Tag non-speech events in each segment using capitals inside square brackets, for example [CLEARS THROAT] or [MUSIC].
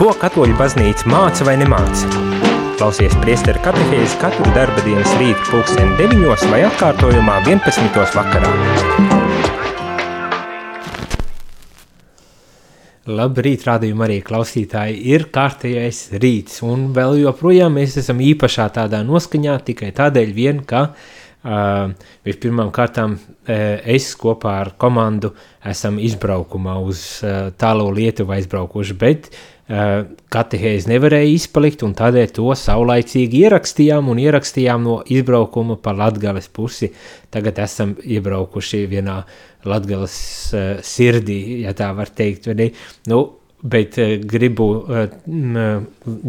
Ko katoļu baznīca māca vai nemāca? Klausies priesteru katehēzi katru darba dienas rītu pulksteni 9 vai atkārtojumā 11. vakarā. Labrīt, rādījumā arī klausītāji, ir kārtējais rīts, un vēl joprojām mēs esam īpašā tādā noskaņā tikai tādēļ vien, ka uh, vispirmām kārtām uh, es kopā ar komandu esam izbraukumā uz uh, tālo Lietuvu aizbraukuši, bet uh, katehēzi nevarēja izpalikt, un tādēļ to saulaicīgi ierakstījām un ierakstījām no izbraukuma pa Latgales pusi. Tagad esam iebraukuši vienā Latgales uh, sirdī, ja tā var teikt. Nu, bet uh, gribu uh,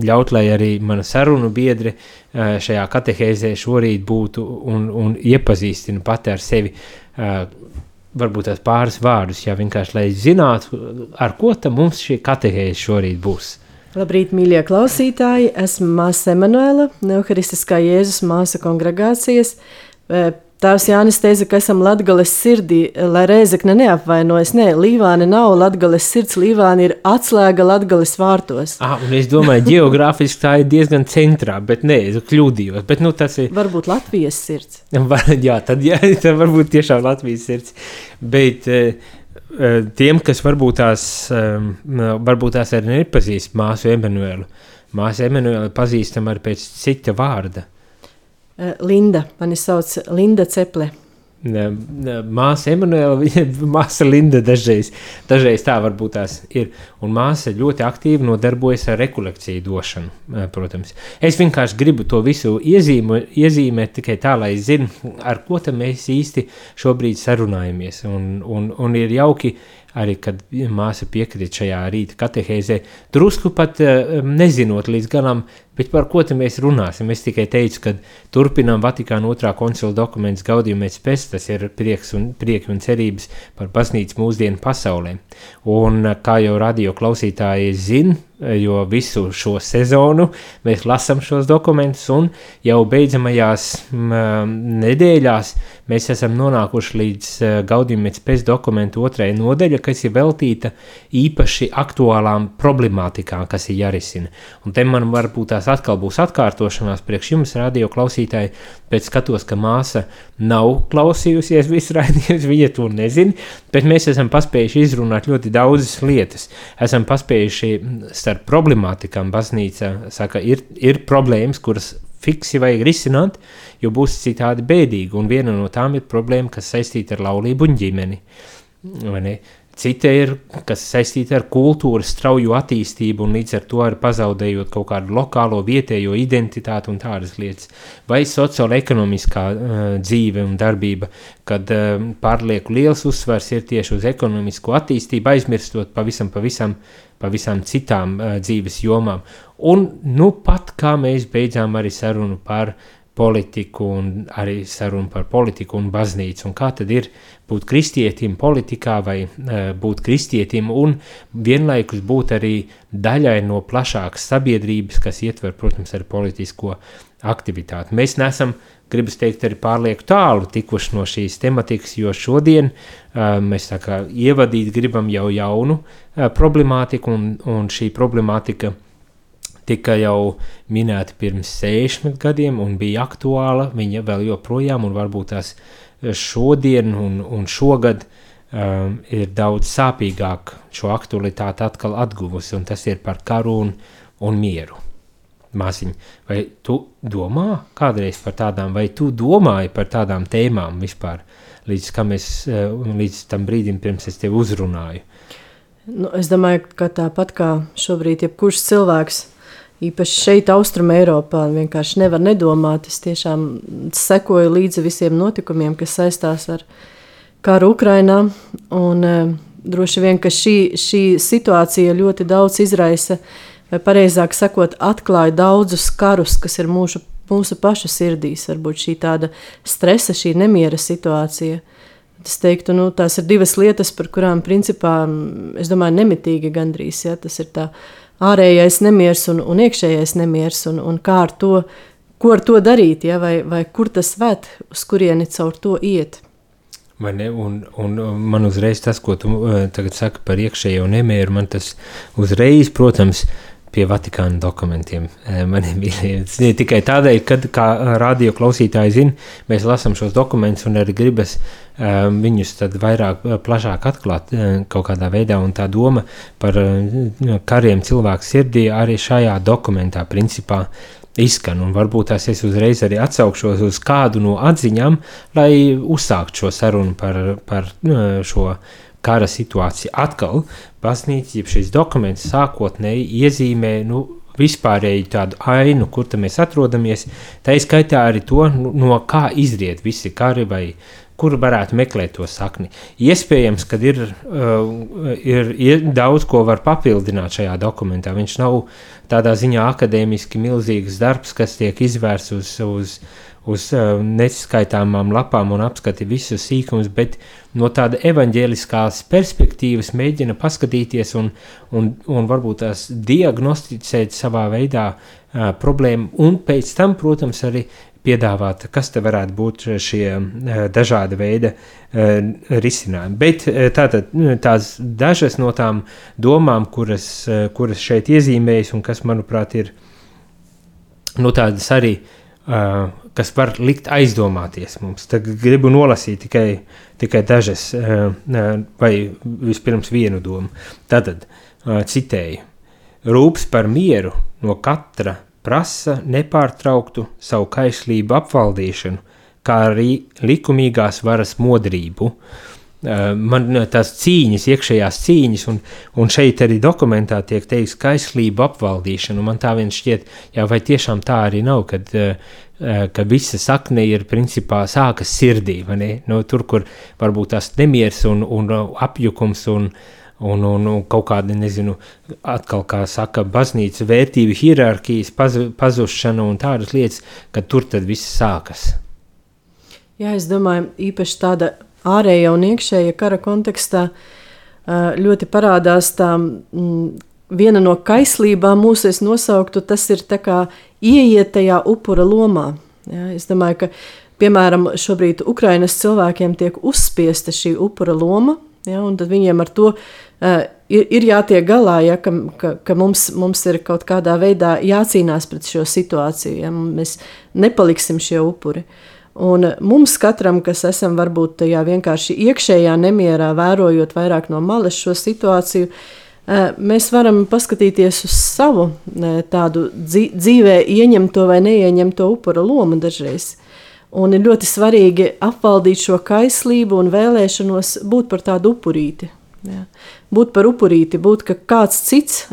ļaut, lai arī mana sarunu biedri uh, šajā katehēzē šorīt būtu un, un iepazīstina pati ar sevi. Uh, varbūt tās pāris vārdus, ja vienkārši lai zinātu, ar ko mums šī katehēze šorīt būs. Labrīt, mīļie klausītāji! Esmu māsa Emanuela, Neuharistiskā Jēzus māsa kongregācijas Tēvs Jānis teica, ka esam Latvijas sirdī, lai Rēzekne neapvainojas. Nē, Līvāne nav Latvijas sirds, Līvāne ir atslēga Latvijas vārtos. Ah, un es domāju, geogrāfiski tā ir diezgan centrā, bet nē, es kļūdījos. Bet, nu, tas ir. Varbūt Latvijas sirds. [LAUGHS] jā, tad, jā, [LAUGHS] tad varbūt tiešām Latvijas sirds. Bet uh, tiem, kas varbūt tās, um, varbūt tās arī nepazīst māsu Emanuelu, māsu Emanuelu pazīstam arī pēc cita vārda. Eh, Linda, mani sauc Linda Ceple. Māsa Emanuela, [LAUGHS] māsa Linda dažreiz, dažreiz tā varbūt tās ir. Un māsa ļoti aktīvi nodarbojas ar rekolekciju došanu, eh, protams. Es vienkārši gribu to visu iezīmē, iezīmēt tikai tā, lai zinu, ar ko mēs īsti šobrīd sarunājamies. Un, un, un ir jauki arī, kad māsa piekrīt šajā rīta katehēzē, drusku pat uh, nezinot līdz galam, Bet par ko mēs runāsim? Es tikai teicu, ka turpinām Vatikāna otrā koncila dokumentus gaudījuma pēc pēc, tas ir prieks un, prieki un cerības par baznīcu mūsdienu pasaulē. Un kā jau radio klausītāji zina, jo visu šo sezonu mēs lasām šos dokumentus, un jau beidzamajās m, nedēļās mēs esam nonākuši līdz uh, gaudījuma pēc dokumentu otrajai nodaļa, kas ir veltīta īpaši aktuālām problemātikām, kas ir jārisina. Un te man varbūt tās atkal būs atkārtošanās priekš jums, radio klausītāji, bet skatos, ka māsa nav klausījusies visu raidījumus, [LAUGHS] viņa to nezina, bet mēs esam paspējuši izrunāt ļoti daudzas lietas. Esam paspējuši starp problemātikām baznīca, saka, ir, ir problēmas, kuras fiksi vajag risināt, jo būs citādi bēdīgi, un viena no tām ir problēma, kas saistīta ar laulību un ģimeni. Vai ne? Cita ir, kas saistīta ar kultūras strauju attīstību un līdz ar to arī pazaudējot kaut kādu lokālo vietējo identitāti un tādas lietas. Vai sociāla-ekonomiskā uh, dzīve un darbība, kad uh, pārlieku liels uzsvars ir tieši uz ekonomisko attīstību, aizmirstot pavisam, pavisam, pavisam citām uh, dzīves jomām. Un nu pat kā mēs beidzām arī sarunu par uh, politiku un arī sarunu par politiku un baznīcu. Un kā tad ir būt kristietim politikā vai uh, būt kristietim un vienlaikus būt arī daļai no plašākas sabiedrības, kas ietver, protams, arī politisko aktivitāti. Mēs nesam, gribas teikt, arī pārlieku tālu tikuši no šīs tematikas, jo šodien uh, mēs tā kā ievadīt gribam jau jaunu uh, problemātiku un, un šī problemātika uh, tika jau minēta pirms 60 gadiem un bija aktuāla. Viņa vēl joprojām, un varbūt tās šodien un, un šogad um, ir daudz sāpīgāk šo aktualitāti atkal atguvusi, un tas ir par karu un, un mieru. Māsiņ, vai tu domā kādreiz par tādām, vai tu domāji par tādām tēmām vispār, līdz, es, uh, līdz tam brīdim, pirms es tevi uzrunāju? Nu, es domāju, ka tāpat kā šobrīd jebkurš cilvēks īpaši šeit, Austrum Eiropā, vienkārši nevar nedomāt. Es tiešām sekoju līdzi visiem notikumiem, kas saistās ar karu Ukrainā. Un, uh, droši vien, ka šī, šī situācija ļoti daudz izraisa, vai pareizāk sakot, atklāja daudzus karus, kas ir mūsu, mūsu pašu sirdīs. Varbūt šī tāda stresa, šī nemiera situācija. Es teiktu, nu, tās ir divas lietas, par kurām, principā, es domāju, nemitīgi gandrīz. Ja, tas ir tā ārējais nemieris un, un iekšējais nemieris, un, un kā ar to, ko ar to darīt, ja, vai, vai kur tas ved, uz kurieni caur to iet. Vai ne? Un, un man uzreiz tas, ko tu uh, tagad saki par iekšējo nemieru, man tas uzreiz, protams, pie Vatikāna dokumentiem. Mani [LAUGHS] bija tikai tādēļ, ka, kā radio klausītāji zina, mēs lasām šos dokumentus un arī gribas um, viņus vairāk, plašāk atklāt kaut kādā veidā. Un tā doma par kariem cilvēku sirdī arī šajā dokumentā principā izskan. Un varbūt tās es uzreiz arī atsaukšos uz kādu no atziņām, lai uzsāktu šo sarunu par, par šo kara situācija. Atkal baznīca, jeb šis dokuments sākotnēji iezīmē nu, vispārēju tādu ainu, kur mēs atrodamies. Tā izskaitā arī to, nu, no kā izriet visi kari vai kur varētu meklēt to sakni. Iespējams, ka ir, uh, ir, ir daudz ko var papildināt šajā dokumentā. Viņš nav tādā ziņā akadēmiski milzīgs darbs, kas tiek izvērsts uz, uz uz uh, neskaitāmām lapām un apskati visus sīkumus, bet no tāda evaņģēliskās perspektīvas mēģina paskatīties un, un, un varbūt tās diagnosticēt savā veidā uh, problēmu, un pēc tam, protams, arī piedāvāt, kas te varētu būt šie uh, dažāda veida uh, risinājumi. Bet tātad nu, tās dažas no tām domām, kuras, kuras šeit iezīmējas un kas, manuprāt, ir nu, tādas arī uh, kas var likt aizdomāties mums. Tad gribu nolasīt tikai, tikai dažas, eh, eh, vai vispirms vienu domu. Tātad, eh, citēju, rūps par mieru no katra prasa nepārtrauktu savu kaislību apvaldīšanu, kā arī likumīgās varas modrību. Man tās cīņas, iekšējās cīņas, un, un šeit arī dokumentā tiek teikts, ka aizslība apvaldīšana. Man tā viens šķiet, jā, vai tiešām tā arī nav, kad ka visa sakne ir principā sākas sirdī, nu, tur, kur varbūt tās nemieris un, un apjukums un, un, un, un kaut kāda, nezinu, atkal, kā saka, baznīca vērtību hierarkijas paz, pazušana un tādas lietas, ka tur tad viss sākas. Jā, es domāju, īpaši tāda ārēja un iekšēja kara kontekstā eh, ļoti parādās tā mm, viena no kaislībām mūsu es nosauktu, tas ir tā kā ieiet tajā upura lomā. Ja, es domāju, ka piemēram šobrīd Ukrainas cilvēkiem tiek uzspiesta šī upura loma, ja, un tad viņiem ar to uh, ir, ir jātiek galā, ja, ka, ka, ka mums, mums ir kaut kādā veidā jācīnās pret šo situāciju, ja mēs nepaliksim šie upuri. Un mums katram, kas esam varbūt tajā vienkārši iekšējā nemierā, vērojot vairāk no malas šo situāciju, uh, mēs varam paskatīties uz savu tādu dzīvē ieņemto vai neieņemto upura lomu dažreiz. Un ir ļoti svarīgi apvaldīt šo kaislību un vēlēšanos būt par tādu upurīti. Jā. Būt par upurīti, būt, ka kāds cits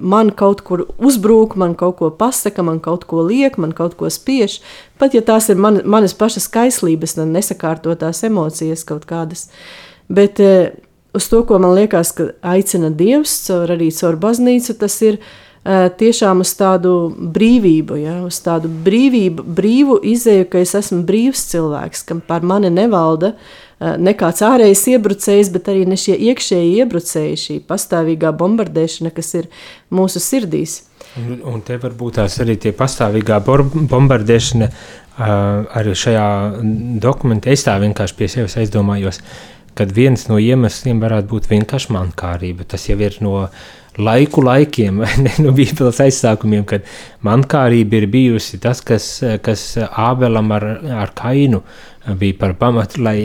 man kaut kur uzbrūk, man kaut ko pasaka, man kaut ko liek, man kaut ko spiež. Pat ja tās ir man, manas pašas kaislības, nesakārtotās emocijas kaut kādas. Bet uz to, ko man liekas, ka aicina Dievs, caur, arī caur baznīcu, tas ir uh, tiešām uz tādu brīvību, ja, uz tādu brīvību, brīvu izēju, ka es esmu brīvs cilvēks, kam par mani nevalda uh, ne kāds ārējs iebrucējs, bet arī ne šie iekšēji iebrucēji, šī pastāvīgā bombardēšana, kas ir mūsu sirdīs. Un, un te varbūt tās arī tie pastāvīgā bombardēšana uh, arī šajā dokumentā. Es tā vienkārši pie sevis aizdomājos, uh, kad viens no iemesliem varētu būt vienkārši mankārība. Tas jau ir no laiku laikiem, [LAUGHS] ne no Bībeles aizsākumiem, kad mankārība ir bijusi tas, kas, kas Ābelam ar, ar Kainu bija par pamatu, lai,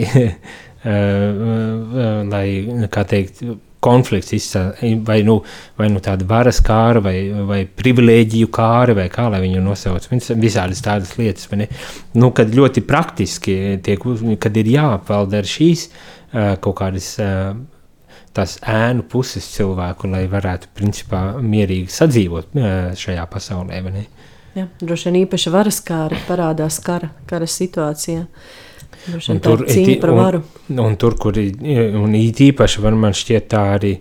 [LAUGHS] lai kā teikt, konflikts izsaka, vai, nu, vai nu tāda varas kāra, vai, vai privilēģiju kāra, vai kā lai viņu nosauc. Visādas tādas lietas, nu, kad ļoti praktiski tiek, kad ir jāapvalda ar šīs kaut kādas tās ēnu puses cilvēku, lai varētu principā mierīgi sadzīvot šajā pasaulē. Jā, droši vien īpaši varas kāri parādās kara, kara situācijā. Un tur, un, un tur, kur un īpaši var man šķiet tā arī,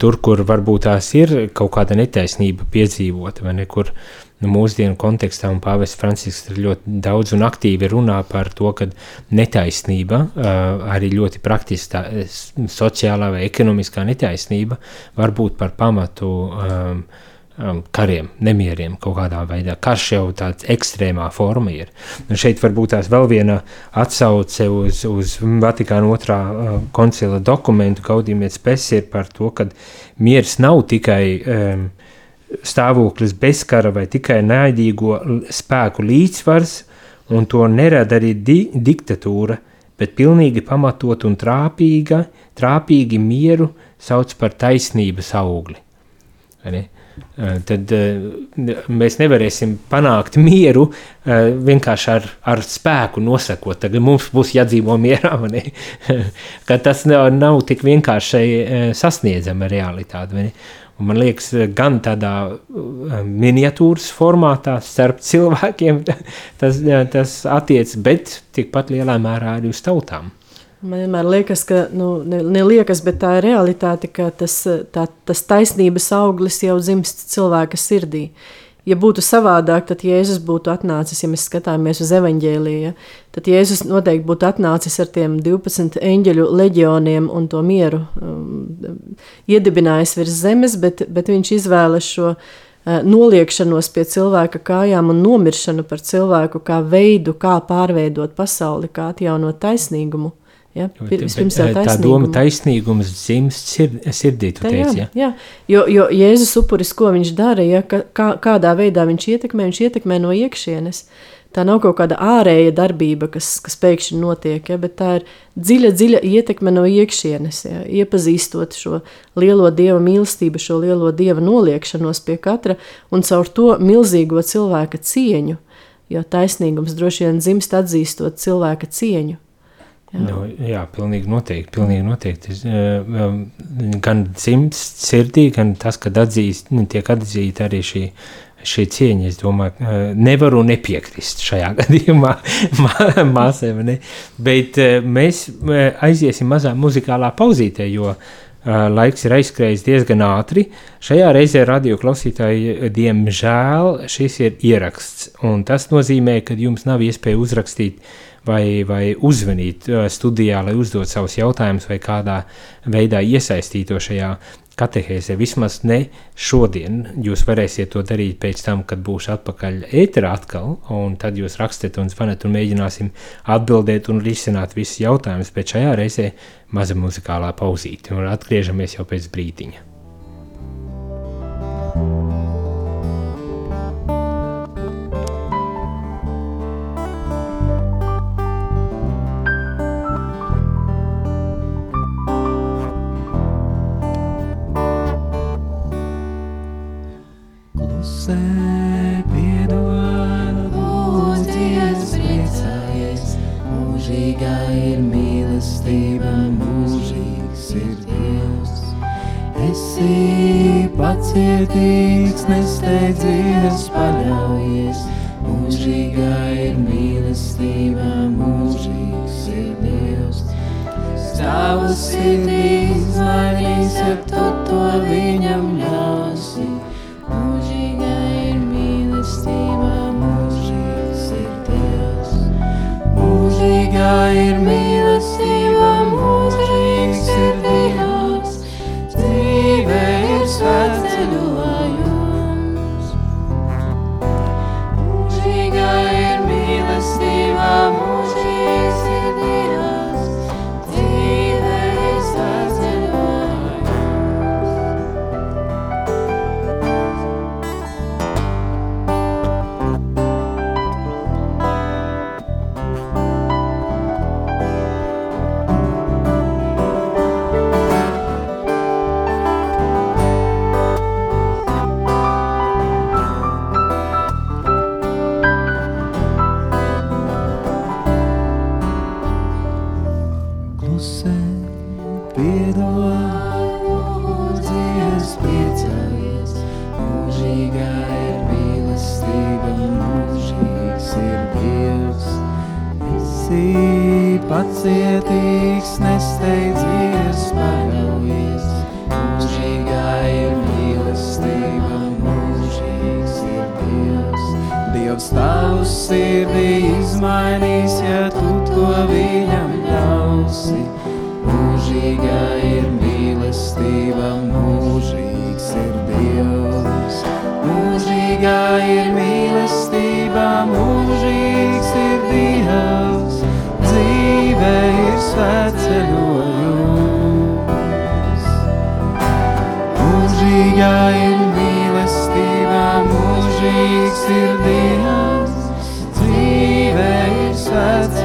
tur, kur varbūt tās ir kaut kāda netaisnība piedzīvota, vai ne, kur uh, nu, mūsdienu kontekstā, un Pāvests Francisks ļoti daudz un aktīvi runā par to, ka netaisnība, arī ļoti praktiskā, sociālā vai ekonomiskā netaisnība var būt par pamatu um, kariem, nemieriem kaut kādā veidā. Karš jau tāds ekstrēmā forma ir. Un šeit varbūt tās vēl viena atsauce uz, uz Vatikāna otrā uh, koncila dokumentu, Gaudījumietas pesi ir par to, ka miers nav tikai um, stāvoklis bez kara vai tikai naidīgo spēku līdzsvars, un to nerada arī di diktatūra, bet pilnīgi pamatot un trāpīga, trāpīgi mieru sauc par taisnības augli. Ne? Tad mēs nevarēsim panākt mieru vienkārši ar, ar spēku nosakot. Tagad mums būs jādzīvo mierā, [LAUGHS] tas nav, nav tik vienkārši sasniedzama realitāte. Man liekas, gan tādā miniatūras formātā starp [LAUGHS] cilvēkiem tas, tas attiec, bet tikpat lielā mērā arī uz tautām. Man vienmēr liekas, ka, nu, ne, ne liekas, bet tā ir realitāte, ka tas, tā, tas taisnības auglis jau dzimst cilvēka sirdī. Ja būtu savādāk, tad Jēzus būtu atnācis, ja mēs skatāmies uz evaņģēliju, ja, tad Jēzus noteikti būtu atnācis ar tiem 12 eņģeļu leģioniem un to mieru um, iedibinājis virs zemes, bet, bet viņš izvēlas šo uh, noliekšanos pie cilvēka kājām un nomiršanu par cilvēku kā veidu, kā pārveidot pasauli, kā atjaunot taisnīgumu. Ja, pirms tā, tā doma taisnīgums dzimst sird, sirdī, tu tā, teici, jā, ja? jā. Jo, jo Jēzus upuris, ko viņš dara, ja, kā, kādā veidā viņš ietekmē, viņš ietekmē no iekšienes. Tā nav kaut kāda ārēja darbība, kas, kas pēkšņi notiek, ja, bet tā ir dziļa, dziļa ietekme no iekšienes. Ja, iepazīstot šo lielo dieva mīlestību, šo lielo dieva noliekšanos pie katra un caur to milzīgo cilvēka cieņu. Jo taisnīgums droši vien dzimst atzīstot cilvēka cieņu. Jā. Nu, jā, pilnīgi noteikti. Pilnīgi noteikti. Gan dzimts sirdī, gan tas, kad atzīst, nu, tiek atzīta arī šī, šī cieņa. Es domāju, nevaru nepiekrist šajā [LAUGHS] gadījumā [LAUGHS] māsai. Ne? Bet mēs aiziesim mazā muzikālā pauzītē, jo laiks ir aizskrējis diezgan ātri. Šajā reizē radio klausītāji, diemžēl, šis ir ieraksts. Un tas nozīmē, ka jums nav iespēja uzrakstīt uh, vai, vai uzvanīt studijā, lai uzdot savus jautājumus vai kādā veidā iesaistīto šajā katehēzē. Vismaz ne šodien. Jūs varēsiet to darīt pēc tam, kad būšu atpakaļ ēterā atkal, un tad jūs rakstiet un zvanat un mēģināsim atbildēt un risināt visus jautājumus, bet šajā reizē maza muzikālā pauzīte, un atgriežamies jau pēc brīdiņa. Pacietīgs, nesteidzies, paļaujies. Mūžīgā ir mīlestība, mūžīgs ir Dievs. Stāvus sirdīs mainīs, ja tu to viņam ļausi. Mūžīgā ir kunga ir mīlestībā mūžīgs ir Dievs, dzīve ir svēts.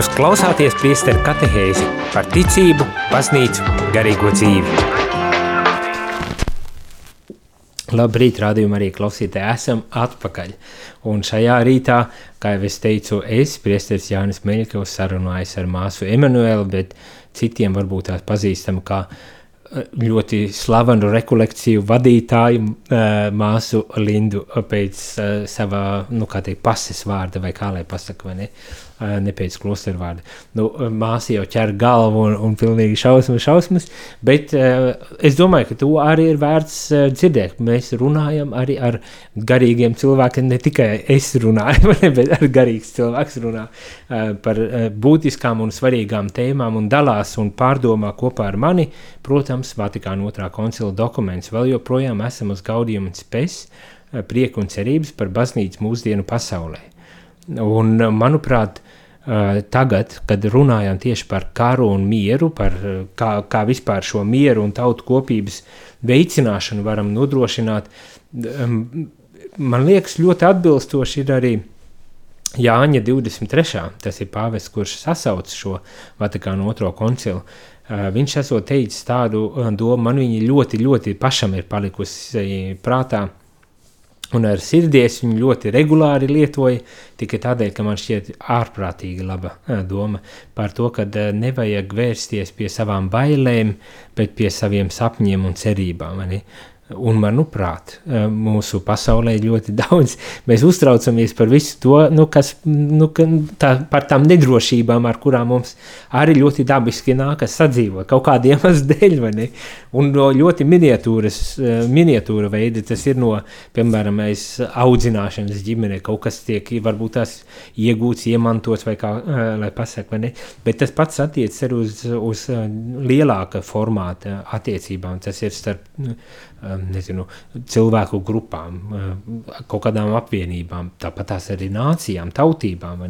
Jūs klausāties priesteru katehēzi par ticību, baznīcu, garīgo dzīvi. Labrīt, rādījumā arī klausītāji, esam atpakaļ. Un šajā rītā, kā jau es teicu, es, priesteris Jānis Meļķis, sarunājos ar māsu Emanuelu, bet citiem varbūt tās pazīstam kā eh, ļoti slavenu rekolekciju vadītāju eh, māsu Lindu pēc eh, savā, nu kā teikt, pases vārda, vai kā lai pasaka, vai ne? Eh, ne pēc klosteru vārda. Nu, māsa jau ķer galvu un, un pilnīgi šausmas, šausmas, bet es domāju, ka to arī ir vērts dzirdēt. Mēs runājam arī ar garīgiem cilvēkiem, ne tikai es runāju, [LAUGHS] bet arī garīgs cilvēks runā par būtiskām un svarīgām tēmām un dalās un pārdomā kopā ar mani. Protams, Vatikāna otrā koncila dokuments vēl joprojām esam uz gaudījumu un spēs, prieku un cerības par baznīcu mūsdienu pasaulē. Un, manuprāt, tagad, kad runājam tieši par karu un mieru, par uh, kā, kā vispār šo mieru un tautu kopības veicināšanu varam nodrošināt, um, man liekas, ļoti atbilstoši ir arī Jāņa 23. Tas ir pāvests, kurš sasauc šo Vatikānu otro koncilu. Uh, viņš esot teicis tādu domu, man viņa ļoti, ļoti pašam ir palikusi prātā. Un ar sirdies viņu ļoti regulāri lietoja, tikai tādēļ, ka man šķiet ārprātīgi laba doma par to, ka nevajag vērsties pie savām bailēm, bet pie saviem sapņiem un cerībām. ne? Un, manuprāt, ā, mūsu pasaulē ļoti [LAUGHS] daudz. Mēs uztraucamies par visu to, nu, kas nu, tā, par tām nedrošībām, ar kurām mums arī ļoti dabiski nākas sadzīvot kaut kādiem [LAUGHS] iemesliem dēļ. Un no ļoti ā, miniatūra veida tas ir no, piemēram, audzināšanas ģimenē. Kaut kas tiek varbūt tās iegūts, iemantots vai kā ā, lai pasaka, vai ne? Bet tas pats attiecas arī uz, uz lielāka formāta attiecībām. Tas ir starp nezinu, cilvēku grupām, kaut kādām apvienībām, tāpat tās arī nācijām, tautībām.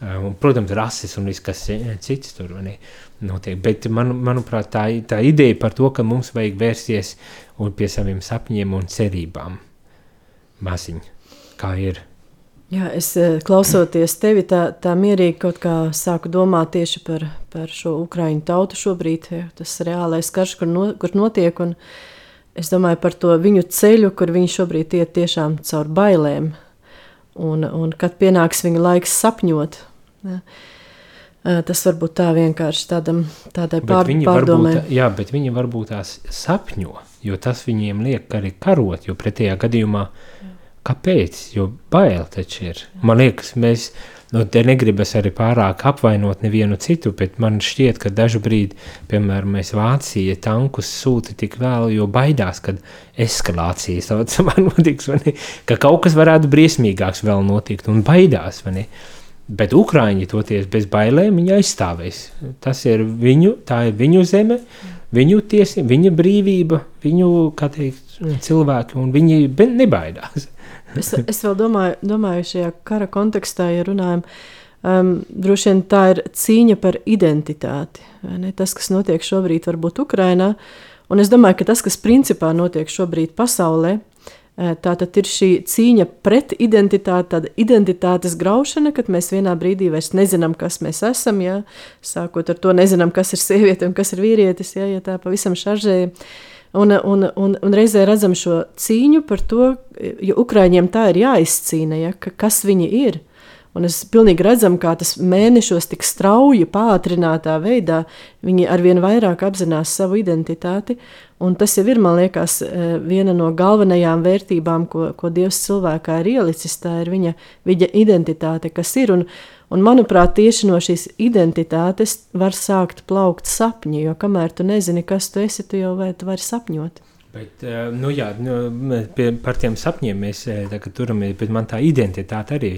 Un, protams, rases un viss, kas eh, cits tur notiek. Bet, man, manuprāt, tā, tā ideja par to, ka mums vajag vērsties pie saviem sapņiem un cerībām. Maziņ, kā ir. Jā, es eh, klausoties tevi, tā, tā mierīgi kaut kā sāku domāt tieši par, par šo ukraiņu tautu šobrīd, tas reālais karš, kur, no, kur notiek, un es domāju par to viņu ceļu, kur viņi šobrīd iet tiešām caur bailēm, un, un kad pienāks viņa laiks sapņot, ja, tas varbūt tā vienkārši tādam, tādai Bet pār, viņi pārdomai. varbūt, jā, bet viņi varbūt tās sapņo, jo tas viņiem liek arī karot, jo pretējā gadījumā, kāpēc? Jo bail taču ir. Man liekas, mēs Nu, te negribas arī pārāk apvainot nevienu citu, bet man šķiet, ka dažu brīdi, piemēram, mēs Vācija tankus sūta tik vēl, jo baidās, kad eskalācija saucamā [LAUGHS] notiks, ne? ka kaut kas varētu briesmīgāks vēl notikt un baidās? Bet Ukrāņi toties bez bailēm viņa aizstāvēs. Tas ir viņu, tā ir viņu zeme, viņu tiesība, viņa brīvība, viņu, kā teikt, cilvēki, un viņi nebaidās. Es, es vēl domāju, domāju, šajā kara kontekstā, ja runājam, um, droši vien tā ir cīņa par identitāti. ne? Tas, kas notiek šobrīd, varbūt Ukrainā, un es domāju, ka tas, kas principā notiek šobrīd pasaulē, eh, tā tad ir šī cīņa pret identitāti, tāda identitātes graušana, kad mēs vienā brīdī vairs nezinām, kas mēs esam. Ja? Sākot ar to, nezinām, kas ir sieviete un kas ir vīrietis, ja, ja tā pavisam šaržēja. Un, un, un, un reizē redzam šo cīņu par to, jo Ukrāņiem tā ir jāizcīna, ja, ka, kas viņi ir. Un es pilnīgi redzam, kā tas mēnešos tik strauji, pātrinātā veidā viņi arvien vairāk apzinās savu identitāti. Un tas jau ir, man liekas, eh, viena no galvenajām vērtībām, ko, ko Dievs cilvēkā ir ielicis. Tā ir viņa, viņa identitāte, kas ir. Un, un manuprāt, tieši no šīs identitātes var sākt plaukt sapņi, jo kamēr tu nezini, kas tu esi, tu jau vari sapņot. Bet, eh, nu jā, nu, pie, par tiem sapņiem mēs eh, turamies, bet man tā identitāte arī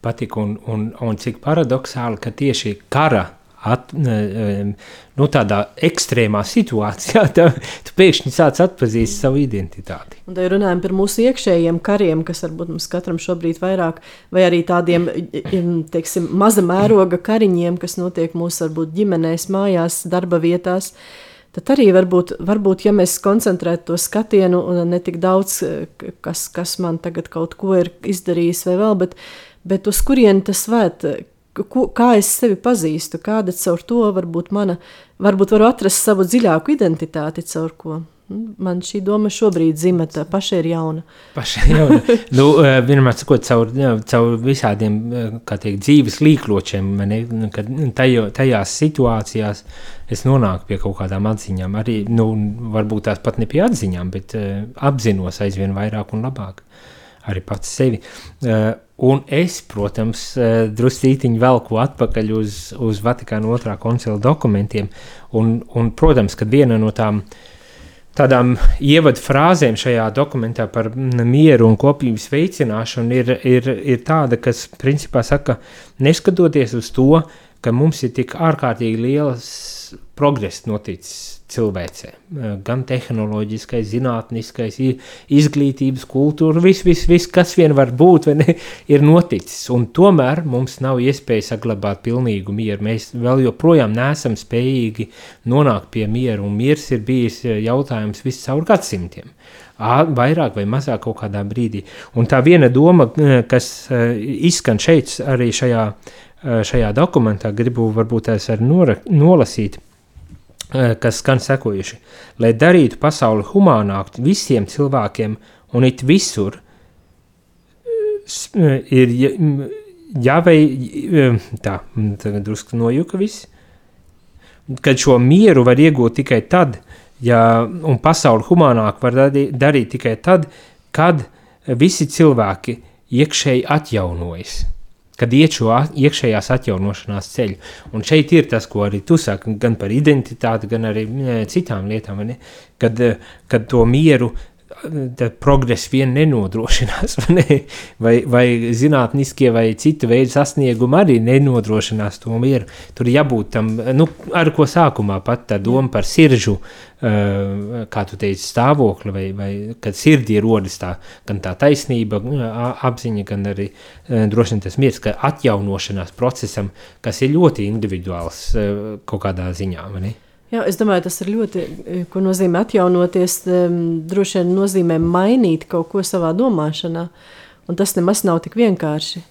patika. Un, un, un cik paradoxāli, ka tieši kara at, nu, tādā ekstrēmā situācijā [LAUGHS] tā, tu pēkšņi sāc atpazīst savu identitāti. Un tad runājam par mūsu iekšējiem kariem, kas varbūt mums katram šobrīd vairāk, vai arī tādiem im, teiksim, maza mēroga kariņiem, kas notiek mūsu varbūt, ģimenēs, mājās, darba vietās. Tad arī varbūt, varbūt ja mēs koncentrētu to skatienu un ne tik daudz, eh, kas, kas man tagad kaut ko ir izdarījis vai vēl, bet, bet uz kurieni tas vērt, ko, kā es sevi pazīstu, kāda caur to varbūt mana, varbūt varu atrast savu dziļāku identitāti caur ko. Man šī doma šobrīd zimta, paša ir jauna. Pašai jau nu, eh, vienmēr sakot, caur, caur visādiem eh, teikt, dzīves līkločiem, ne, nu, kad tajo, tajās situācijās es nonāku pie kaut kādām atziņām. Arī nu, varbūt tās pat ne pie atziņām, bet uh, apzinos aizvien vairāk un labāk. Arī pats sevi. Uh, un es, protams, uh, druscītiņu velku atpakaļ uz, uz Vatikāna otrā koncila dokumentiem. Un, un, protams, ka viena no tām tādām ievadu frāzēm šajā dokumentā par mieru un kopības veicināšanu ir, ir, ir tāda, kas principā saka, neskatoties uz to, ka mums ir tik ārkārtīgi liels progress noticis cilvēcē, gan tehnoloģiskais, zinātniskais, izglītības, kultūra, viss, viss, vis, kas vien var būt, ne, [LAUGHS] ir noticis. Un tomēr mums nav iespēja saglabāt pilnīgu mieru. Mēs vēl joprojām neesam spējīgi nonākt pie miera, un miers ir bijis jautājums viscaur gadsimtiem. Vairāk vai mazāk kaut kādā brīdī. Un tā viena doma, kas izskan šeit, arī šajā, šajā dokumentā, gribu varbūt tās arī nolasīt, kas skan sekojuši. Lai darītu pasauli humānāku visiem cilvēkiem un it visur, eh, eh, ir jāvei, eh, tā, tagad drusku nojuka viss, kad šo mieru var iegūt tikai tad, ja, un pasauli humānāk var darī, darīt tikai tad, kad visi cilvēki iekšēji atjaunojas. Kad iet šo iekšējās atjaunošanās ceļu. Un šeit ir tas, ko arī tu saki, gan par identitāti, gan arī e, citām lietām. Kad, e, kad to mieru tad progress vien nenodrošinās, [LAUGHS] vai, ne? vai, vai zinātniskie vai citu veidu sasniegumi arī nenodrošinās to mieru. Tur jābūt tam, nu, ar ko sākumā pat tā doma par siržu, uh, kā tu teici, stāvokli, vai, vai kad sirdī rodas tā, gan tā taisnība, apziņa, gan arī droši vien tas miers, ka atjaunošanās procesam, kas ir ļoti individuāls kaut kādā ziņā, vai ne? Jā, es domāju, tas ir ļoti, eh, ko nozīmē atjaunoties. Um, droši vien nozīmē mainīt kaut ko savā domāšanā. Un tas nemaz nav tik vienkārši.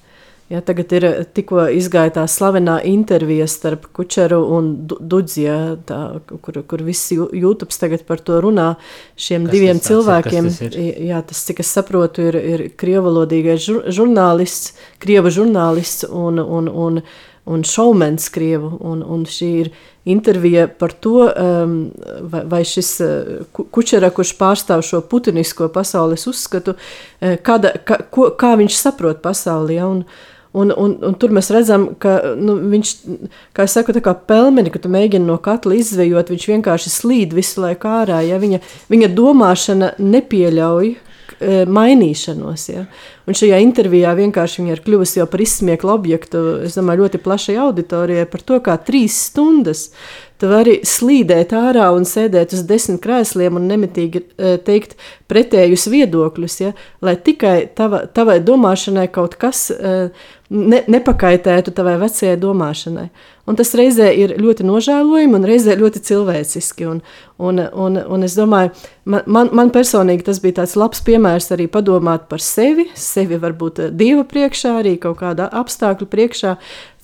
Ja, tagad ir eh, tikko izgāja tā slavenā intervija starp Kučeru un Du- Dudzija, tā, kur, kur viss YouTube tagad par to runā. Šiem Kas diviem tas ir? cilvēkiem, Kas tas ir? jā, tas, cik es saprotu, ir, ir krievalodīgais žur, žurnālists, krieva žurnālists un, un, un, un šaumens krievu. Un, un šī ir intervija par to, um, vai, vai šis uh, Ku- Kučera, kurš pārstāv šo putinisko pasaules uzskatu, uh, kāda, ka, ko, kā viņš saprot pasauli. Ja? Un, Un, un, un tur mēs redzam, ka nu, viņš, kā es saku, tā kā pelmeni, ka tu mēģini no katla izvejot, viņš vienkārši slīd visu laiku ārā. Ja? Viņa, viņa domāšana nepieļauj e, mainīšanos. Ja? Un šajā intervijā vienkārši viņa ir kļuvusi jau par izsmieklu objektu, es domāju, ļoti plašai auditorijai par to, kā trīs stundas Tu vari slīdēt ārā un sēdēt uz desmit krēsliem un nemitīgi e, teikt pretējus viedokļus, ja, lai tikai tava, tavai domāšanai kaut kas e, ne, nepakaitētu tavai vecajai domāšanai. Un tas reizē ir ļoti nožēlojami un reizē ļoti cilvēciski. Un, un, un, un es domāju, man, man, man personīgi tas bija tāds labs piemērs arī padomāt par sevi, sevi varbūt Dieva priekšā, arī kaut kāda apstākļu priekšā,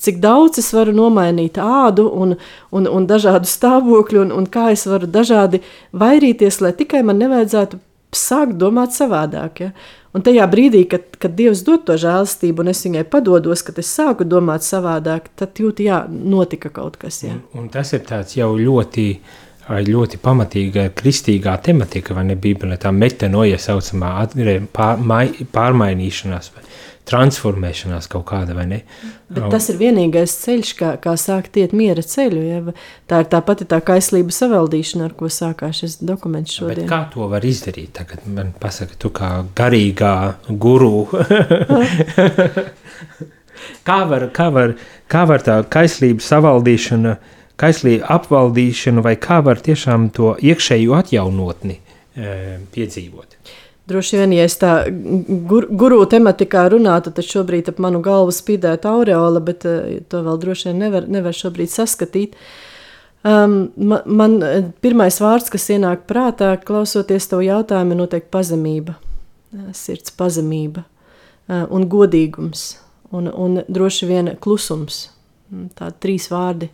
cik daudz es varu nomainīt ādu un, un, un dažādu stāvokļu, un, un kā es varu dažādi vairīties, lai tikai man nevajadzētu sākt domāt savādāk. Ja? Un tajā brīdī, kad, kad Dievs dod to žēlastību, un es viņai padodos, kad es sāku domāt savādāk, tad jūtu, jā, notika kaut kas. Ja? Un, un tas ir tāds jau ļoti, ļoti pamatīga kristīgā tematika, vai ne Bībelē, tā metanoja saucamā pār, pārmainīšanās. Transformēšanās kaut kāda, vai ne? Bet tas ir vienīgais ceļš, kā, kā sākt iet miera ceļu, ja? Tā ir tā pati tā kaislība savaldīšana, ar ko sākās šis dokuments šodien. Bet kā to var izdarīt? Tagad man pasaka, tu kā garīgā guru. [LAUGHS] kā, var, kā, var, kā var tā kaislība savaldīšana, kaislība apvaldīšana, vai kā var tiešām to iekšēju atjaunotni e, piedzīvot? Droši vien, ja es tā gur, guru tematikā runātu, tad šobrīd ap manu galvu spīdētu aureola, bet uh, to vēl droši vien nevar, nevar šobrīd saskatīt. Um, man, man pirmais vārds, kas ienāk prātā, klausoties tavu jautājumu, ir noteikti pazemība, sirds pazemība un godīgums un, un droši vien klusums. Tādi trīs vārdi.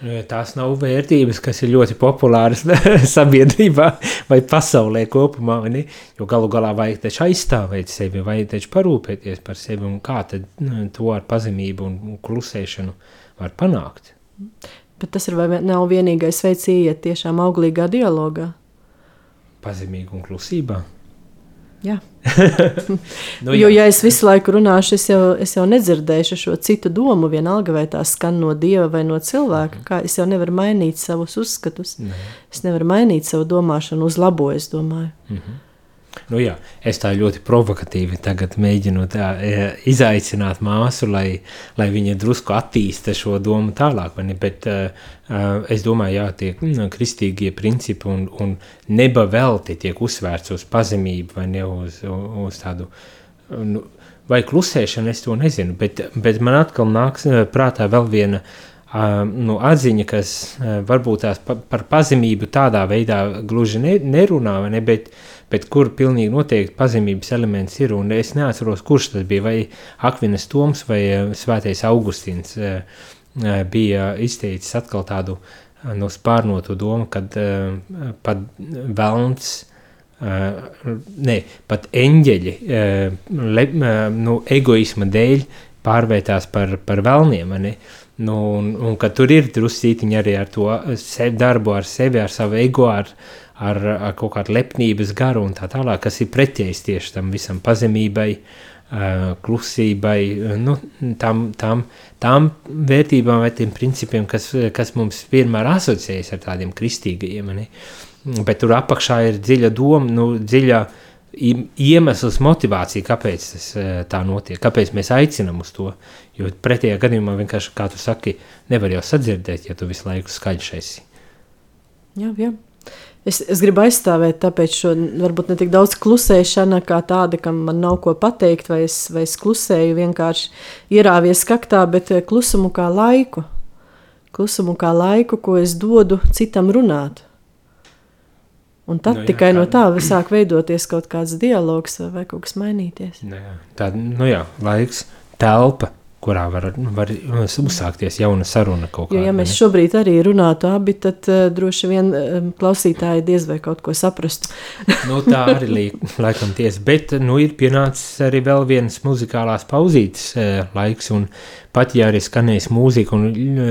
Tās nav vērtības, kas ir ļoti populāras [LAUGHS] sabiedrībā vai pasaulē kopumā. Vai jo galu galā vajag taču aizstāvēt sevi, vajag taču parūpēties par sevi. Un kā tad nu, to ar pazemību un klusēšanu var panākt? Bet tas ir vai nav vienīgais veids ieiet tiešām auglīgā dialogā? Pazemīgi un klusībā. [LAUGHS] Nu, jo, ja es visu laiku runāšu, es jau, es jau nedzirdēšu šo citu domu, vienalga vai tā skan no dieva vai no cilvēka. Kā es jau nevaru mainīt savus uzskatus. Ne. Es nevaru mainīt savu domāšanu uz labo, es domāju. Mm -hmm. Nu jā, es tā ļoti provokatīvi mēģinu tā, e, izaicināt māsu, lai, lai viņa drusku attīsta šo domu tālāk. Bet uh, es domāju, jā, tie mm, kristīgie principi un, un neba velti tiek uzsvērts uz pazemību vai ne uz, uz tādu. Nu, vai klusēšana, es to nezinu, bet, bet man atkal nāks prātā vēl viena uh, nu, atziņa, kas uh, varbūt tās pa, par pazemību tādā veidā gluži ne, nerunā, ne, bet uh, bet kur pilnīgi noteikti pazemības elements ir. Un es neatceros, kurš tas bija, vai Akvinas Toms vai eh, Svētais Augustīns eh, eh, bija izteicis atkal tādu no spārnotu domu, kad pat velns, ne, pat eņģeļi le, nu, egoisma dēļ pārvērtās par, par velniem, ne? Nu, un, un ka tur ir drusītiņi arī ar to sev, darbu ar sevi, ar savu ego, ar, ar, ar kaut kādu lepnības garu un tā tālāk, kas ir pretējs tieši tam visam pazemībai, klusībai, nu, tām, tām, tām vērtībām vai tiem principiem, kas, kas mums vienmēr asociējas ar tādiem kristīgajiem. Ne? Bet tur apakšā ir dziļa doma, nu, dziļa iemesls, motivācija, kāpēc tas tā notiek, kāpēc mēs aicinām uz to. Jo pretējā gadījumā vienkārši, kā tu saki, nevar jau sadzirdēt, ja tu visu laiku skaļš esi. Jā, jā. Es, es gribu aizstāvēt, tāpēc šo varbūt ne tik daudz klusēšana, kā tāda, kam man nav ko pateikt, vai es, vai es klusēju vienkārši ierāvies kaktā, bet eh, klusumu kā laiku. Klusumu kā laiku, ko es dodu citam runāt. Un tad nu, jā, tikai no tā sāk veidoties kaut kāds dialogs vai kaut kas mainīties. Nu, jā, tā, nu jā, laiks, telpa kurā var, var uzsākties jauna saruna kaut kādā. Jo, ja mēs šobrīd arī runātu abi, tad uh, droši vien uh, klausītāji diez vai kaut ko saprastu. [LAUGHS] nu, tā arī li, laikam tiesa, bet nu, ir pienācis arī vēl viens muzikālās pauzītes uh, laiks, un pat ja arī skanēs mūzika un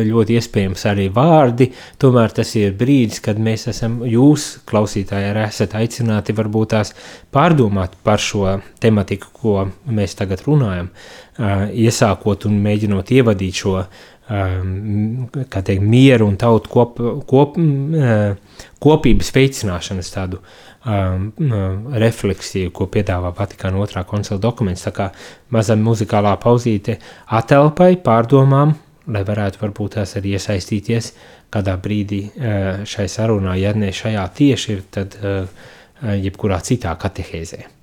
ļoti iespējams arī vārdi, tomēr tas ir brīdis, kad mēs esam, jūs, klausītāji, arī esat aicināti varbūt tās pārdomāt par šo tematiku, ko mēs tagad runājam, iesākot un mēģinot ievadīt šo kā teikt, mieru un tautu kop, kop, kopības veicināšanas tādu um, refleksiju, ko piedāvā Vatikāna otrā koncila dokuments. Tā kā maza muzikālā pauzīte atelpai, pārdomām, lai varētu varbūt tās arī iesaistīties kādā brīdī uh, šai sarunā, ja ne šajā tieši tad uh, jebkurā citā katehēzē.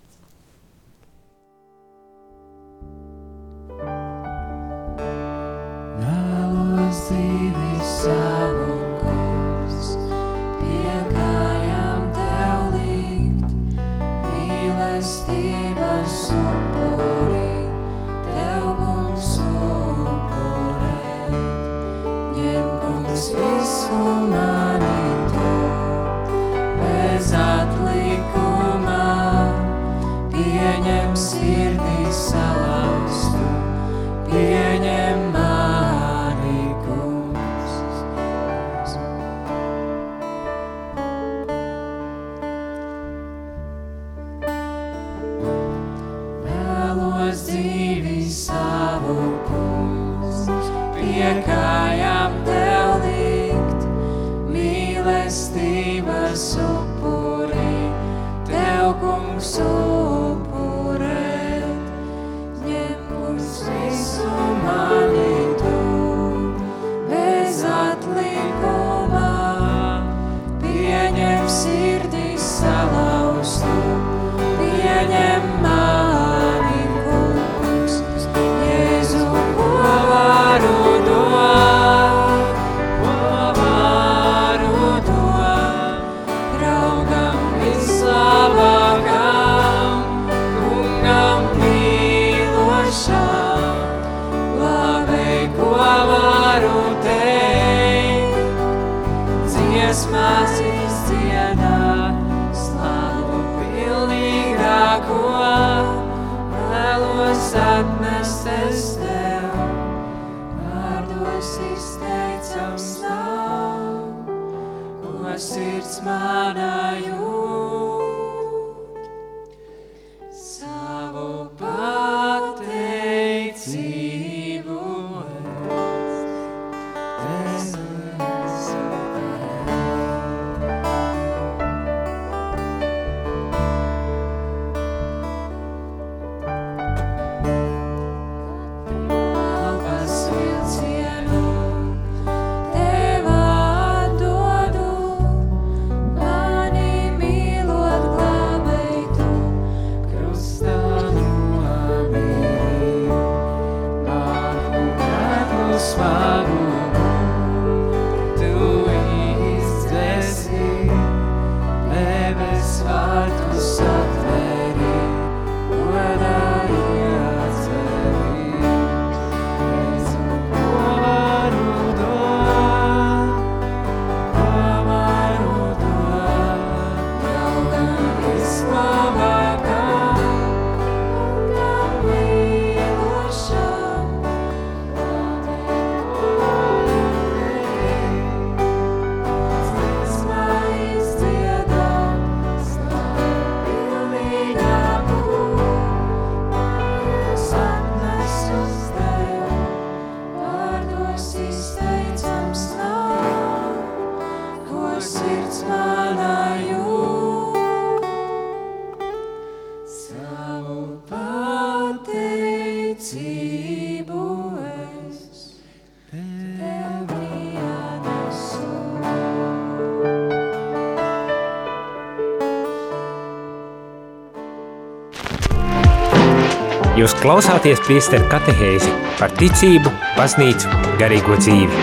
Jūs klausāties priesteru katehēzi par ticību, baznīcu, garīgo dzīvi.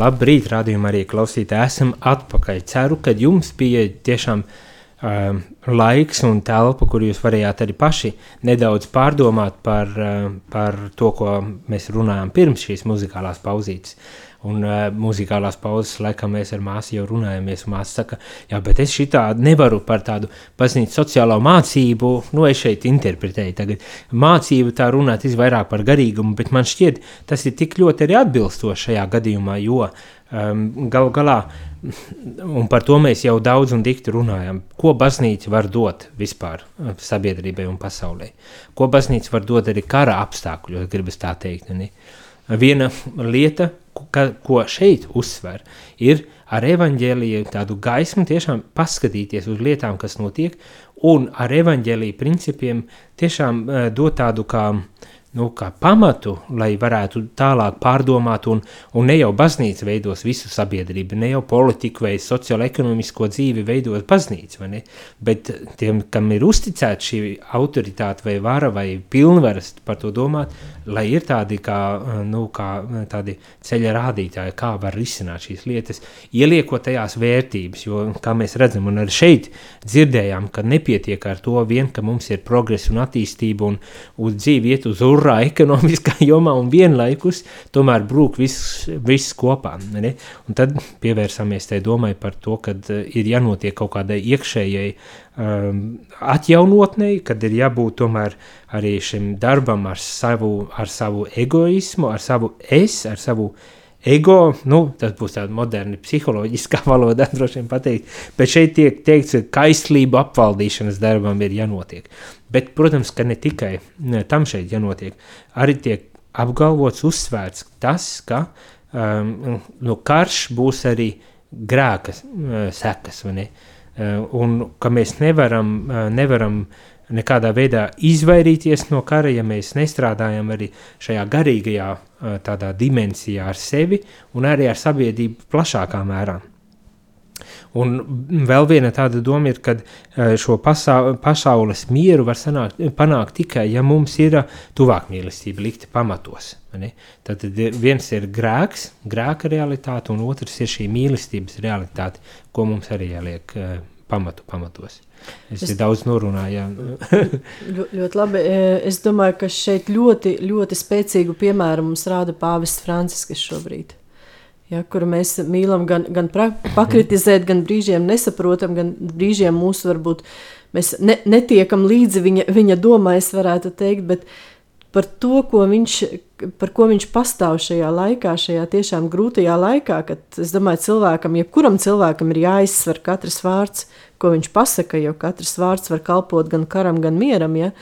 Labrīt, rādījumā arī klausītāji, esam atpakaļ. Ceru, ka jums bija tiešām um, laiks un telpa, kur jūs varējāt arī paši nedaudz pārdomāt par, um, par to, ko mēs runājām pirms šīs muzikālās pauzītes. Un uh, muzikālās pauzes laikā mēs ar māsu jau runājamies. Māsa saka, jā, bet es šitā nevaru par tādu pazīstamo sociālo mācību, nu, es šeit interpretēju tagad. Mācību tā runāt vairāk par garīgumu, bet man šķiet, tas ir tik ļoti arī atbilstoši šajā gadījumā, jo um, gal galā, un par to mēs jau daudz un dikti runājam, ko baznīca var dot vispār uh, sabiedrībai un pasaulē. Ko baznīca var dot arī kara apstākļos, gribas tā teikt. Ne? Viena lieta, ka, ko šeit uzsver, ir ar evaņģēlīju tādu gaismu tiešām paskatīties uz lietām, kas notiek, un ar evaņģēlīju principiem tiešām uh, dot tādu kā uh, nu, pamatu, lai varētu tālāk pārdomāt, un, un ne jau baznīca veidos visu sabiedrību, ne jau politiku vai sociālo-ekonomisko dzīvi veidos baznīca, bet tiem, kam ir uzticēta šī autoritāte vai vara vai pilnvaras par to domāt, lai ir tādi, kā, nu, kā tādi ceļa rādītāji, kā var risināt šīs lietas, ieliekot tajās vērtības, jo, kā mēs redzam, un arī šeit dzirdējām, ka nepietiek ar to vien, ka mums ir progress un attīstība un, un dzīve iet uz urā [LAUGHS] ekonomiskā jomā un vienlaikus tomēr brūk viss, viss kopā. Ne? Un tad pievērsāmies tai domai par to, ka uh, ir jānotiek kaut kādai iekšējai um, atjaunotnei, kad ir jābūt tomēr arī šim darbam ar savu, ar savu egoismu, ar savu es, ar savu ego, nu, tas būs tāds moderni psiholoģiskā [LAUGHS] valodā, droši vien pateikt, bet šeit tiek teikts, ka kaislību apvaldīšanas darbam ir jānotiek. Bet, protams, ka ne tikai ne, tam šeit jānotiek, arī tiek apgalvots, uzsvērts tas, ka um, nu, karš būs arī grēka uh, sekas? Uh, un ka mēs nevaram, uh, nevaram nekādā veidā izvairīties no kara, ja mēs nestrādājam arī šajā garīgajā tādā dimensijā ar sevi un arī ar sabiedrību plašākā mērā. Un vēl viena tāda doma ir, ka šo pasaules mieru var sanākt, panākt tikai, ja mums ir tuvāk mīlestība likta pamatos. Tad viens ir grēks, grēka realitāte, un otrs ir šī mīlestības realitāte, ko mums arī jāliek pamatu pamatos. Es, es daudz norunāju. [LAUGHS] ļoti labi. Es domāju, ka šeit ļoti, ļoti spēcīgu piemēru mums rāda Pāvests Francisks šobrīd ja, kuru mēs mīlam, gan, gan [CLEARS THROAT] pakritizēt, gan brīžiem nesaprotam, gan brīžiem mūsu varbūt mēs ne, netiekam līdzi viņa, viņa domā, es varētu teikt, bet par to, ko viņš, par ko viņš pastāv šajā laikā, šajā tiešām grūtajā laikā, kad es domāju, cilvēkam, jebkuram cilvēkam ir jāizsver katrs vārds, ko viņš pasaka, jo katrs vārds var kalpot gan karam, gan mieram, ja.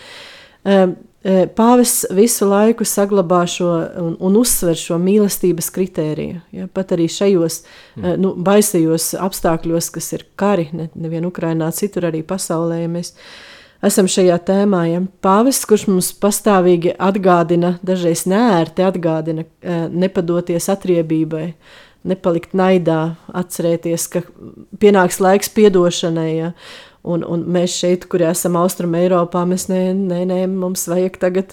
Um, Pāvests visu laiku saglabā šo un, un uzsver šo mīlestības kritēriju. Ja, pat arī šajos mm. nu, baisajos apstākļos, kas ir kari, ne, nevien Ukrainā, citur arī pasaulē, ja mēs esam šajā tēmā. Ja. Pāvests, kurš mums pastāvīgi atgādina, dažreiz nērti atgādina, nepadoties atriebībai, nepalikt naidā, atcerēties, ka pienāks laiks piedošanai. Ja, Un, un mēs šeit, kur esam Austrum Eiropā, mēs nē, nē, nē, mums vajag tagad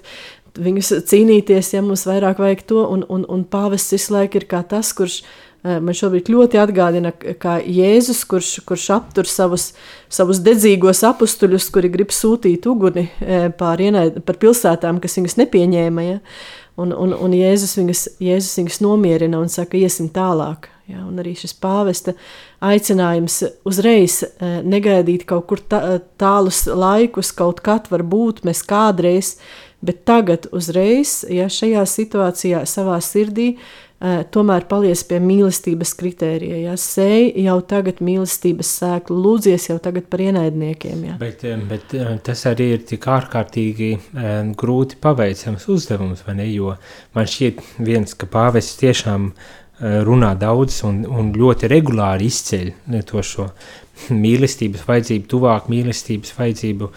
viņus cīnīties, ja mums vairāk vajag to, un, un, un pāvests visu laiku ir kā tas, kurš eh, man šobrīd ļoti atgādina, kā Jēzus, kurš, kurš aptur savus, savus dedzīgos apustuļus, kuri grib sūtīt uguni eh, pār, ienaid, par pilsētām, kas viņus nepieņēma, ja? un, un, un Jēzus, viņus, Jēzus viņus nomierina un saka, iesim tālāk. Ja? Un arī šis pāvesta aicinājums uzreiz e, negaidīt kaut kur tālus laikus, kaut kad var būt, mēs kādreiz, bet tagad uzreiz, ja šajā situācijā savā sirdī, tomēr palies pie mīlestības kritērija. Ja? Sēj jau tagad mīlestības sēklu, lūdzies jau tagad par ienaidniekiem. Ja? Bet, e, bet tas arī ir tik ārkārtīgi grūti paveicams uzdevums, vai ne? Jo man šķiet viens, ka pāvests tiešām Eh, runā daudz un, un ļoti regulāri izceļ eh, to šo mīlestības vajadzību, tuvāk mīlestības vajadzību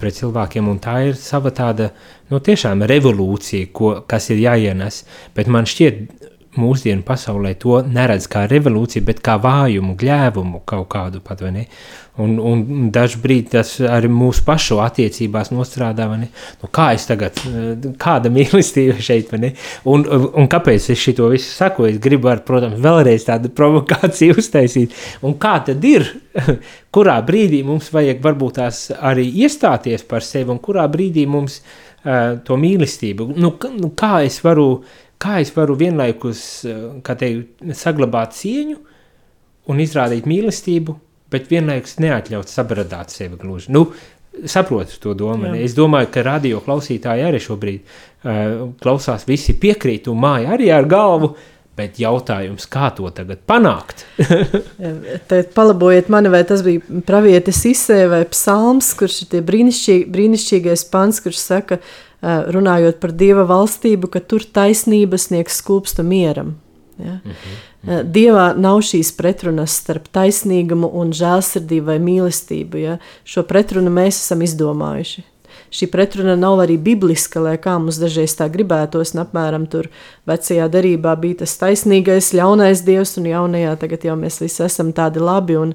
pret cilvēkiem, un tā ir sava tāda, nu, tiešām revolūcija, ko, kas ir jāienes, bet man šķiet, mūsdienu pasaulē to neredz kā revolūciju, bet kā vājumu, gļēvumu kaut kādu pat, vai ne? Un, un dažbrīd tas arī mūsu pašu attiecībās nostrādā, vai ne? Nu, kā es tagad, kāda mīlestība šeit, vai ne? Un, un kāpēc es šito visu saku? Es gribu, ar, protams, vēlreiz tādu provokāciju [LAUGHS] uztaisīt. Un kā tad ir? [LAUGHS] Kurā brīdī mums vajag varbūt tās arī iestāties par sevi un kurā brīdī mums uh, to mīlestību, nu, nu kā es varu kā es varu vienlaikus eh, teikt, saglabāt cieņu un izrādīt mīlestību, bet vienlaikus neatļaut sabradāt sevi gluži. Nu, saprotu to domu. Es domāju, ka radio klausītāji arī šobrīd uh, klausās, visi piekrīt un māja arī ar galvu. Bet jautājums, kā to tagad panākt? [LAUGHS] Te palabojiet mani, vai tas bija pravietis Isē vai psalms, kurš ir tie brīnišķīgi, brīnišķīgais pants, kurš saka, ā, runājot par Dieva valstību, ka tur taisnība sniegs skūpstu mieram. Ja? Ā, Dievā nav šīs pretrunas starp taisnīgumu un žēlsirdību vai mīlestību. Ja? Šo pretrunu mēs esam izdomājuši. Šī pretruna nav arī bibliska, lai kā mums dažreiz tā gribētos. un Apmēram tur vecajā derībā bija tas taisnīgais, ļaunais dievs, un jaunajā tagad jau mēs visi esam tādi labi un,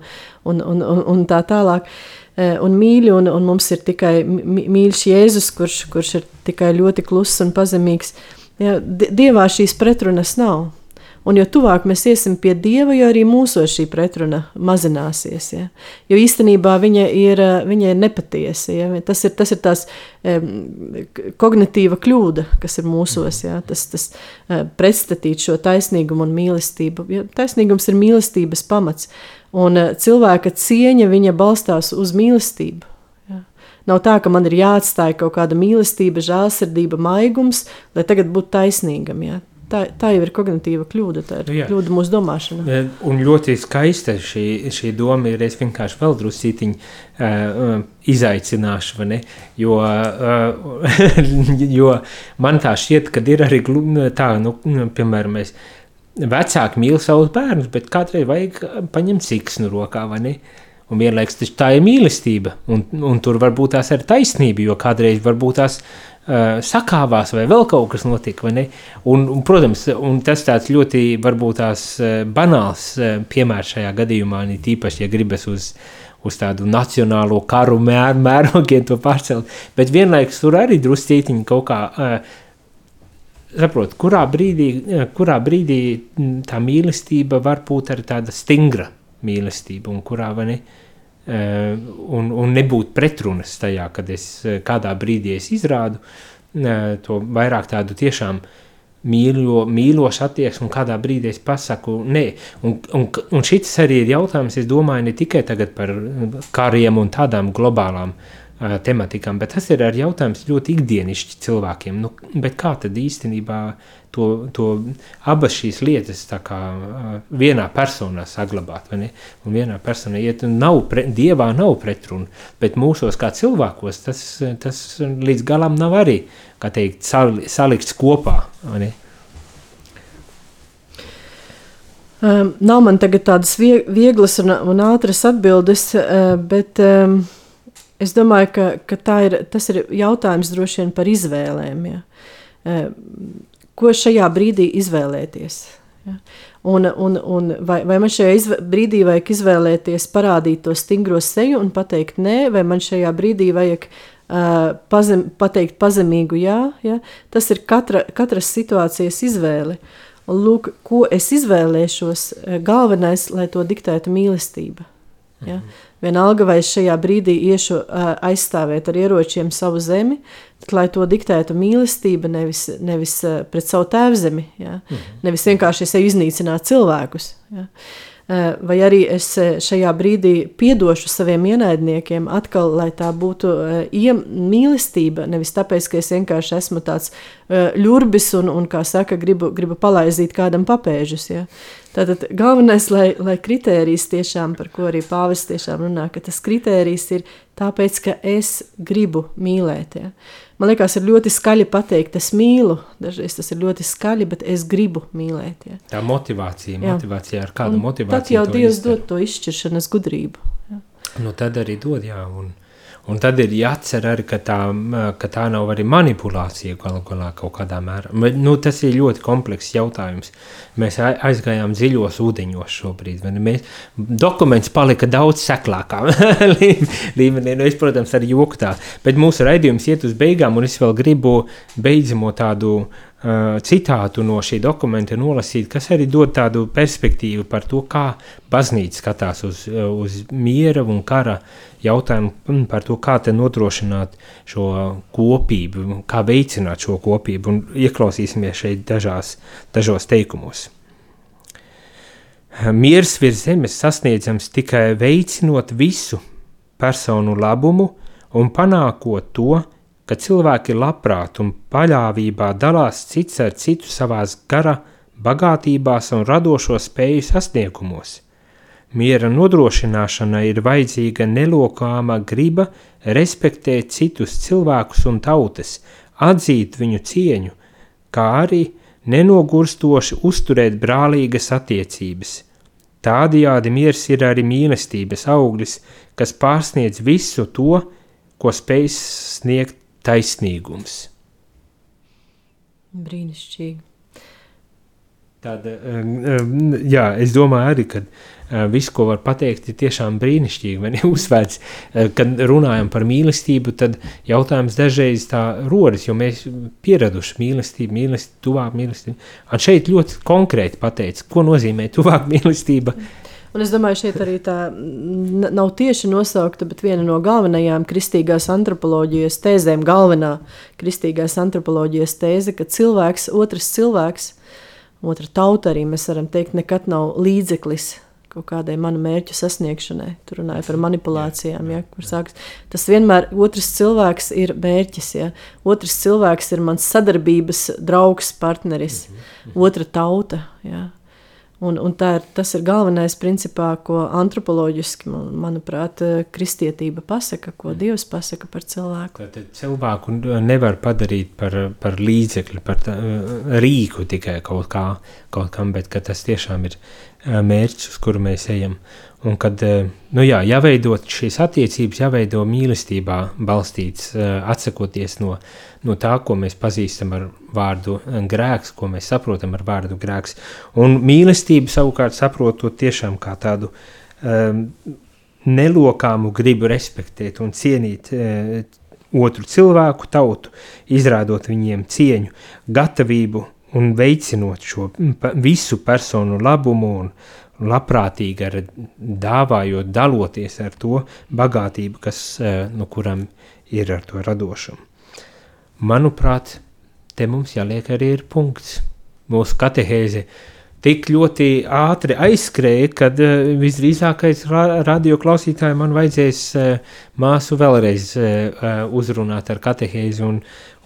un, un, un, un tā tālāk. Eh, Un mīļi, un, un mums ir tikai mī- mīļš Jēzus, kurš, kurš ir tikai ļoti kluss un pazemīgs. Ja, di- dievā šīs pretrunas nav. Un jo tuvāk mēs iesim pie Dieva, jo arī mūsos šī pretruna mazināsies. Ja? Jo īstenībā viņa ir, eh, viņa ir nepatiesa. Ja? Tas ir, tas ir tās um, kognitīva kļūda, kas ir mūsos. Ja? Tas, tas uh, pretstatīt šo taisnīgumu un mīlestību. Ja? Taisnīgums ir mīlestības pamats. Un uh, cilvēka cieņa viņa balstās uz mīlestību. Nav tā, ka man ir jāatstāj kaut kāda mīlestība, žēlsirdība, maigums, lai tagad būtu taisnīgam. Ja? Tā, tā jau ir kognitīva kļūda, tā ir Jā. kļūda mūsu domāšanā. Eh, Un ļoti skaista šī, šī doma ir. Es vienkārši vēl drusītiņu uh, izaicināšu, vai ne? Jo, uh, [LAUGHS] jo man tā šķiet, ka ir arī tā, nu, piemēram, mēs vecāki mīl savus bērnus, bet kādreiz vajag paņemt siksnu rokā, vai ne? Un vienlaikus tā ir mīlestība, un, un tur varbūt tās ir taisnība, jo kādreiz varbūt tās uh, sakāvās vai vēl kaut kas notika? Un, un, protams, un tas tāds ļoti varbūt tās uh, banāls uh, piemērs šajā gadījumā, un it īpaši, ja gribas uz, uz tādu nacionālo karu mēr, mērogiem to pārcelt, bet vienlaikus tur arī druscītiņi kaut kā uh, saprot, kurā brīdī, eh, kurā brīdī mm, tā mīlestība var būt arī tāda stingra mīlestība, un kurā vai ne, eh, un, un nebūt pretrunas tajā, kad es eh, kādā brīdī es izrādu eh, to vairāk tādu tiešām mīļo, mīlošu attieksmi, un kādā brīdī es pasaku, nē, un, un, un šis arī ir jautājums, es domāju, ne tikai tagad par kariem un tādām globālām uh, tematikām, bet tas ir arī jautājums ļoti ikdienišķi cilvēkiem. Nu, kā tad īstenībā to, to abas šīs lietas kā vienā personā saglabāt? Un vienā personā iet, un nav, pre, dievā nav pretruna, bet mūsos kā cilvēkos tas, tas līdz galam nav arī, teikt, sal, salikts kopā? Um, nav man tagad tādas vie- vieglas un, un ātras atbildes, uh, bet um, es domāju, ka, ka ir, tas ir jautājums droši vien par izvēlēm. Ja? Uh, ko šajā brīdī izvēlēties? Ja? Un, un, un vai, vai man šajā izvē, brīdī vajag izvēlēties, parādīt to stingro seju un pateikt nē, vai man šajā brīdī vajag uh, pazem, pateikt pazemīgu jā? Ja? Tas ir katra, katras situācijas izvēle. Un lūk, ko es izvēlēšos, eh, galvenais, lai to diktētu mīlestība. Ja? Vienalga, vai es šajā brīdī iešu uh, aizstāvēt ar ieročiem savu zemi, lai to diktētu mīlestība, nevis, nevis uh, pret savu tēvzemi, ja? nevis vienkārši es eju iznīcināt cilvēkus. Ja? Uh, Vai arī es šajā brīdī piedošu saviem ienaidniekiem, atkal, lai tā būtu uh, iem, mīlestība, nevis tāpēc, ka es vienkārši esmu tāds ļurbis un, un, kā saka, gribu, gribu palaizīt kādam papēžus. Ja? Tātad galvenais, lai, lai kritērijs tiešām, par ko arī pāvis tiešām runā, ka tas kritērijs ir tāpēc, ka es gribu mīlēt. Ja? Man liekas, ir ļoti skaļi pateikt, es mīlu, dažreiz tas ir ļoti skaļi, bet es gribu mīlēt. Ja? Tā motivācija, Jā. motivācija ar kādu Un motivāciju. Tad jau Dievs izdara. dod to izšķiršanas gudrību. Nu, tad arī dod, jā. Un, un tad ir jāatcer arī, ka tā, ka tā nav arī manipulācija galu galā kaut kādā mērā. Nu, tas ir ļoti komplekss jautājums. Mēs ai- aizgājām dziļos ūdeņos šobrīd. Mēs, dokuments palika daudz seklākā [LAUGHS] lī- līmenī. Nu, es, protams, arī joku tā. Bet mūsu raidījums iet uz beigām, un es vēl gribu beidzamo tādu uh, citātu no šī dokumenta nolasīt, kas arī dod tādu perspektīvu par to, kā baznīca skatās uz, uz miera un kara jautājumu, par to, kā te nodrošināt šo kopību, kā veicināt šo kopību, un ieklausīsimies šeit dažās, dažos teikumos. Miers virs zemes sasniedzams tikai veicinot visu personu labumu un panākot to, ka cilvēki labprāt un paļāvībā dalās cits ar citu savās gara bagātībās un radošo spēju sasniegumos. Miera nodrošināšana ir vajadzīga nelokāma griba respektēt citus cilvēkus un tautas, atzīt viņu cieņu, kā arī nenogurstoši uzturēt brālīgas attiecības. Tādējādi miers ir arī mīlestības auglis, kas pārsniedz visu to, ko spēj sniegt taisnīgums. Brīnišķīgi. Tāda, jā, es domāju arī, ka uh, viss, ko var pateikt, ir tiešām brīnišķīgi. Man ir [LAUGHS] uzsvērts, uh, kad runājam par mīlestību, tad jautājums dažreiz tā rodas, jo mēs pieraduši mīlestību, mīlestību, tuvāk mīlestību. Un šeit ļoti konkrēti pateica, ko nozīmē tuvāk [LAUGHS] mīlestība. Un es domāju, šeit arī tā nav tieši nosaukta, bet viena no galvenajām kristīgās antropoloģijas tēzēm, galvenā kristīgās antropoloģijas tēze, ka cilvēks, otrs cilvēks, otra tauta arī mēs varam teikt, nekad nav līdzeklis kaut kādai manu mērķu sasniegšanai. Tur runāja par manipulācijām, ja, kur sāks. Tas vienmēr otrs cilvēks ir mērķis, ja. Otrs cilvēks ir mans sadarbības draugs, partneris, otra tauta, ja. Un, un tā ir, tas ir galvenais, principā, ko antropoloģiski, man- manuprāt, kristietība pasaka, ko Dievs pasaka par cilvēku. Tad cilvēku nevar padarīt par, par līdzekli, par tā, rīku tikai kaut, kā, kaut kam, bet tas tiešām ir ā, mērķis, uz kuru mēs ejam. Un kad ā, nu jā, jāveidot šīs attiecības, jāveido mīlestībā balstīts, ā, atsakoties no, no tā, ko mēs pazīstam ar vārdu ā, grēks, ko mēs saprotam ar vārdu grēks. Un mīlestību savukārt saprotot tiešām kā tādu um, nelokāmu gribu respektēt un cienīt e, otru cilvēku, tautu, izrādot viņiem cieņu, gatavību un veicinot šo visu personu labumu un labprātīgi ar dāvājot, daloties ar to bagātību, kas e, no kuram ir ar to radošumu. Manuprāt, te mums jāliek arī ir punkts. Mūsu katehēze tik ļoti ātri aizskrēja, kad uh, visdrīzākais ra radio klausītājiem man vajadzēs uh, māsu vēlreiz uh, uzrunāt ar katehēzi un,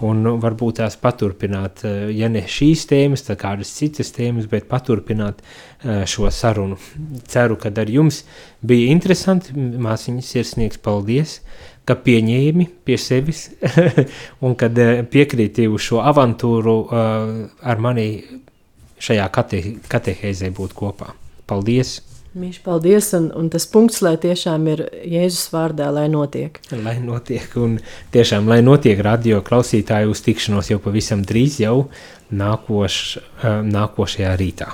un varbūt tās paturpināt, uh, ja ne šīs tēmas, tad kādas citas tēmas, bet paturpināt uh, šo sarunu. Ceru, ka ar jums bija interesanti, māsiņas sirsnieks, paldies! Ka pieņēmi pie sevis [LAUGHS] un kad eh, piekrīti uz šo avantūru uh, ar mani šajā kate, katehēzē būt kopā. Paldies! Mīļš, paldies, un, un tas punkts, lai tiešām ir Jēzus vārdā, lai notiek. Lai notiek, un tiešām, lai notiek radio klausītāju uz tikšanos jau pavisam drīz jau nākoš, uh, nākošajā rītā.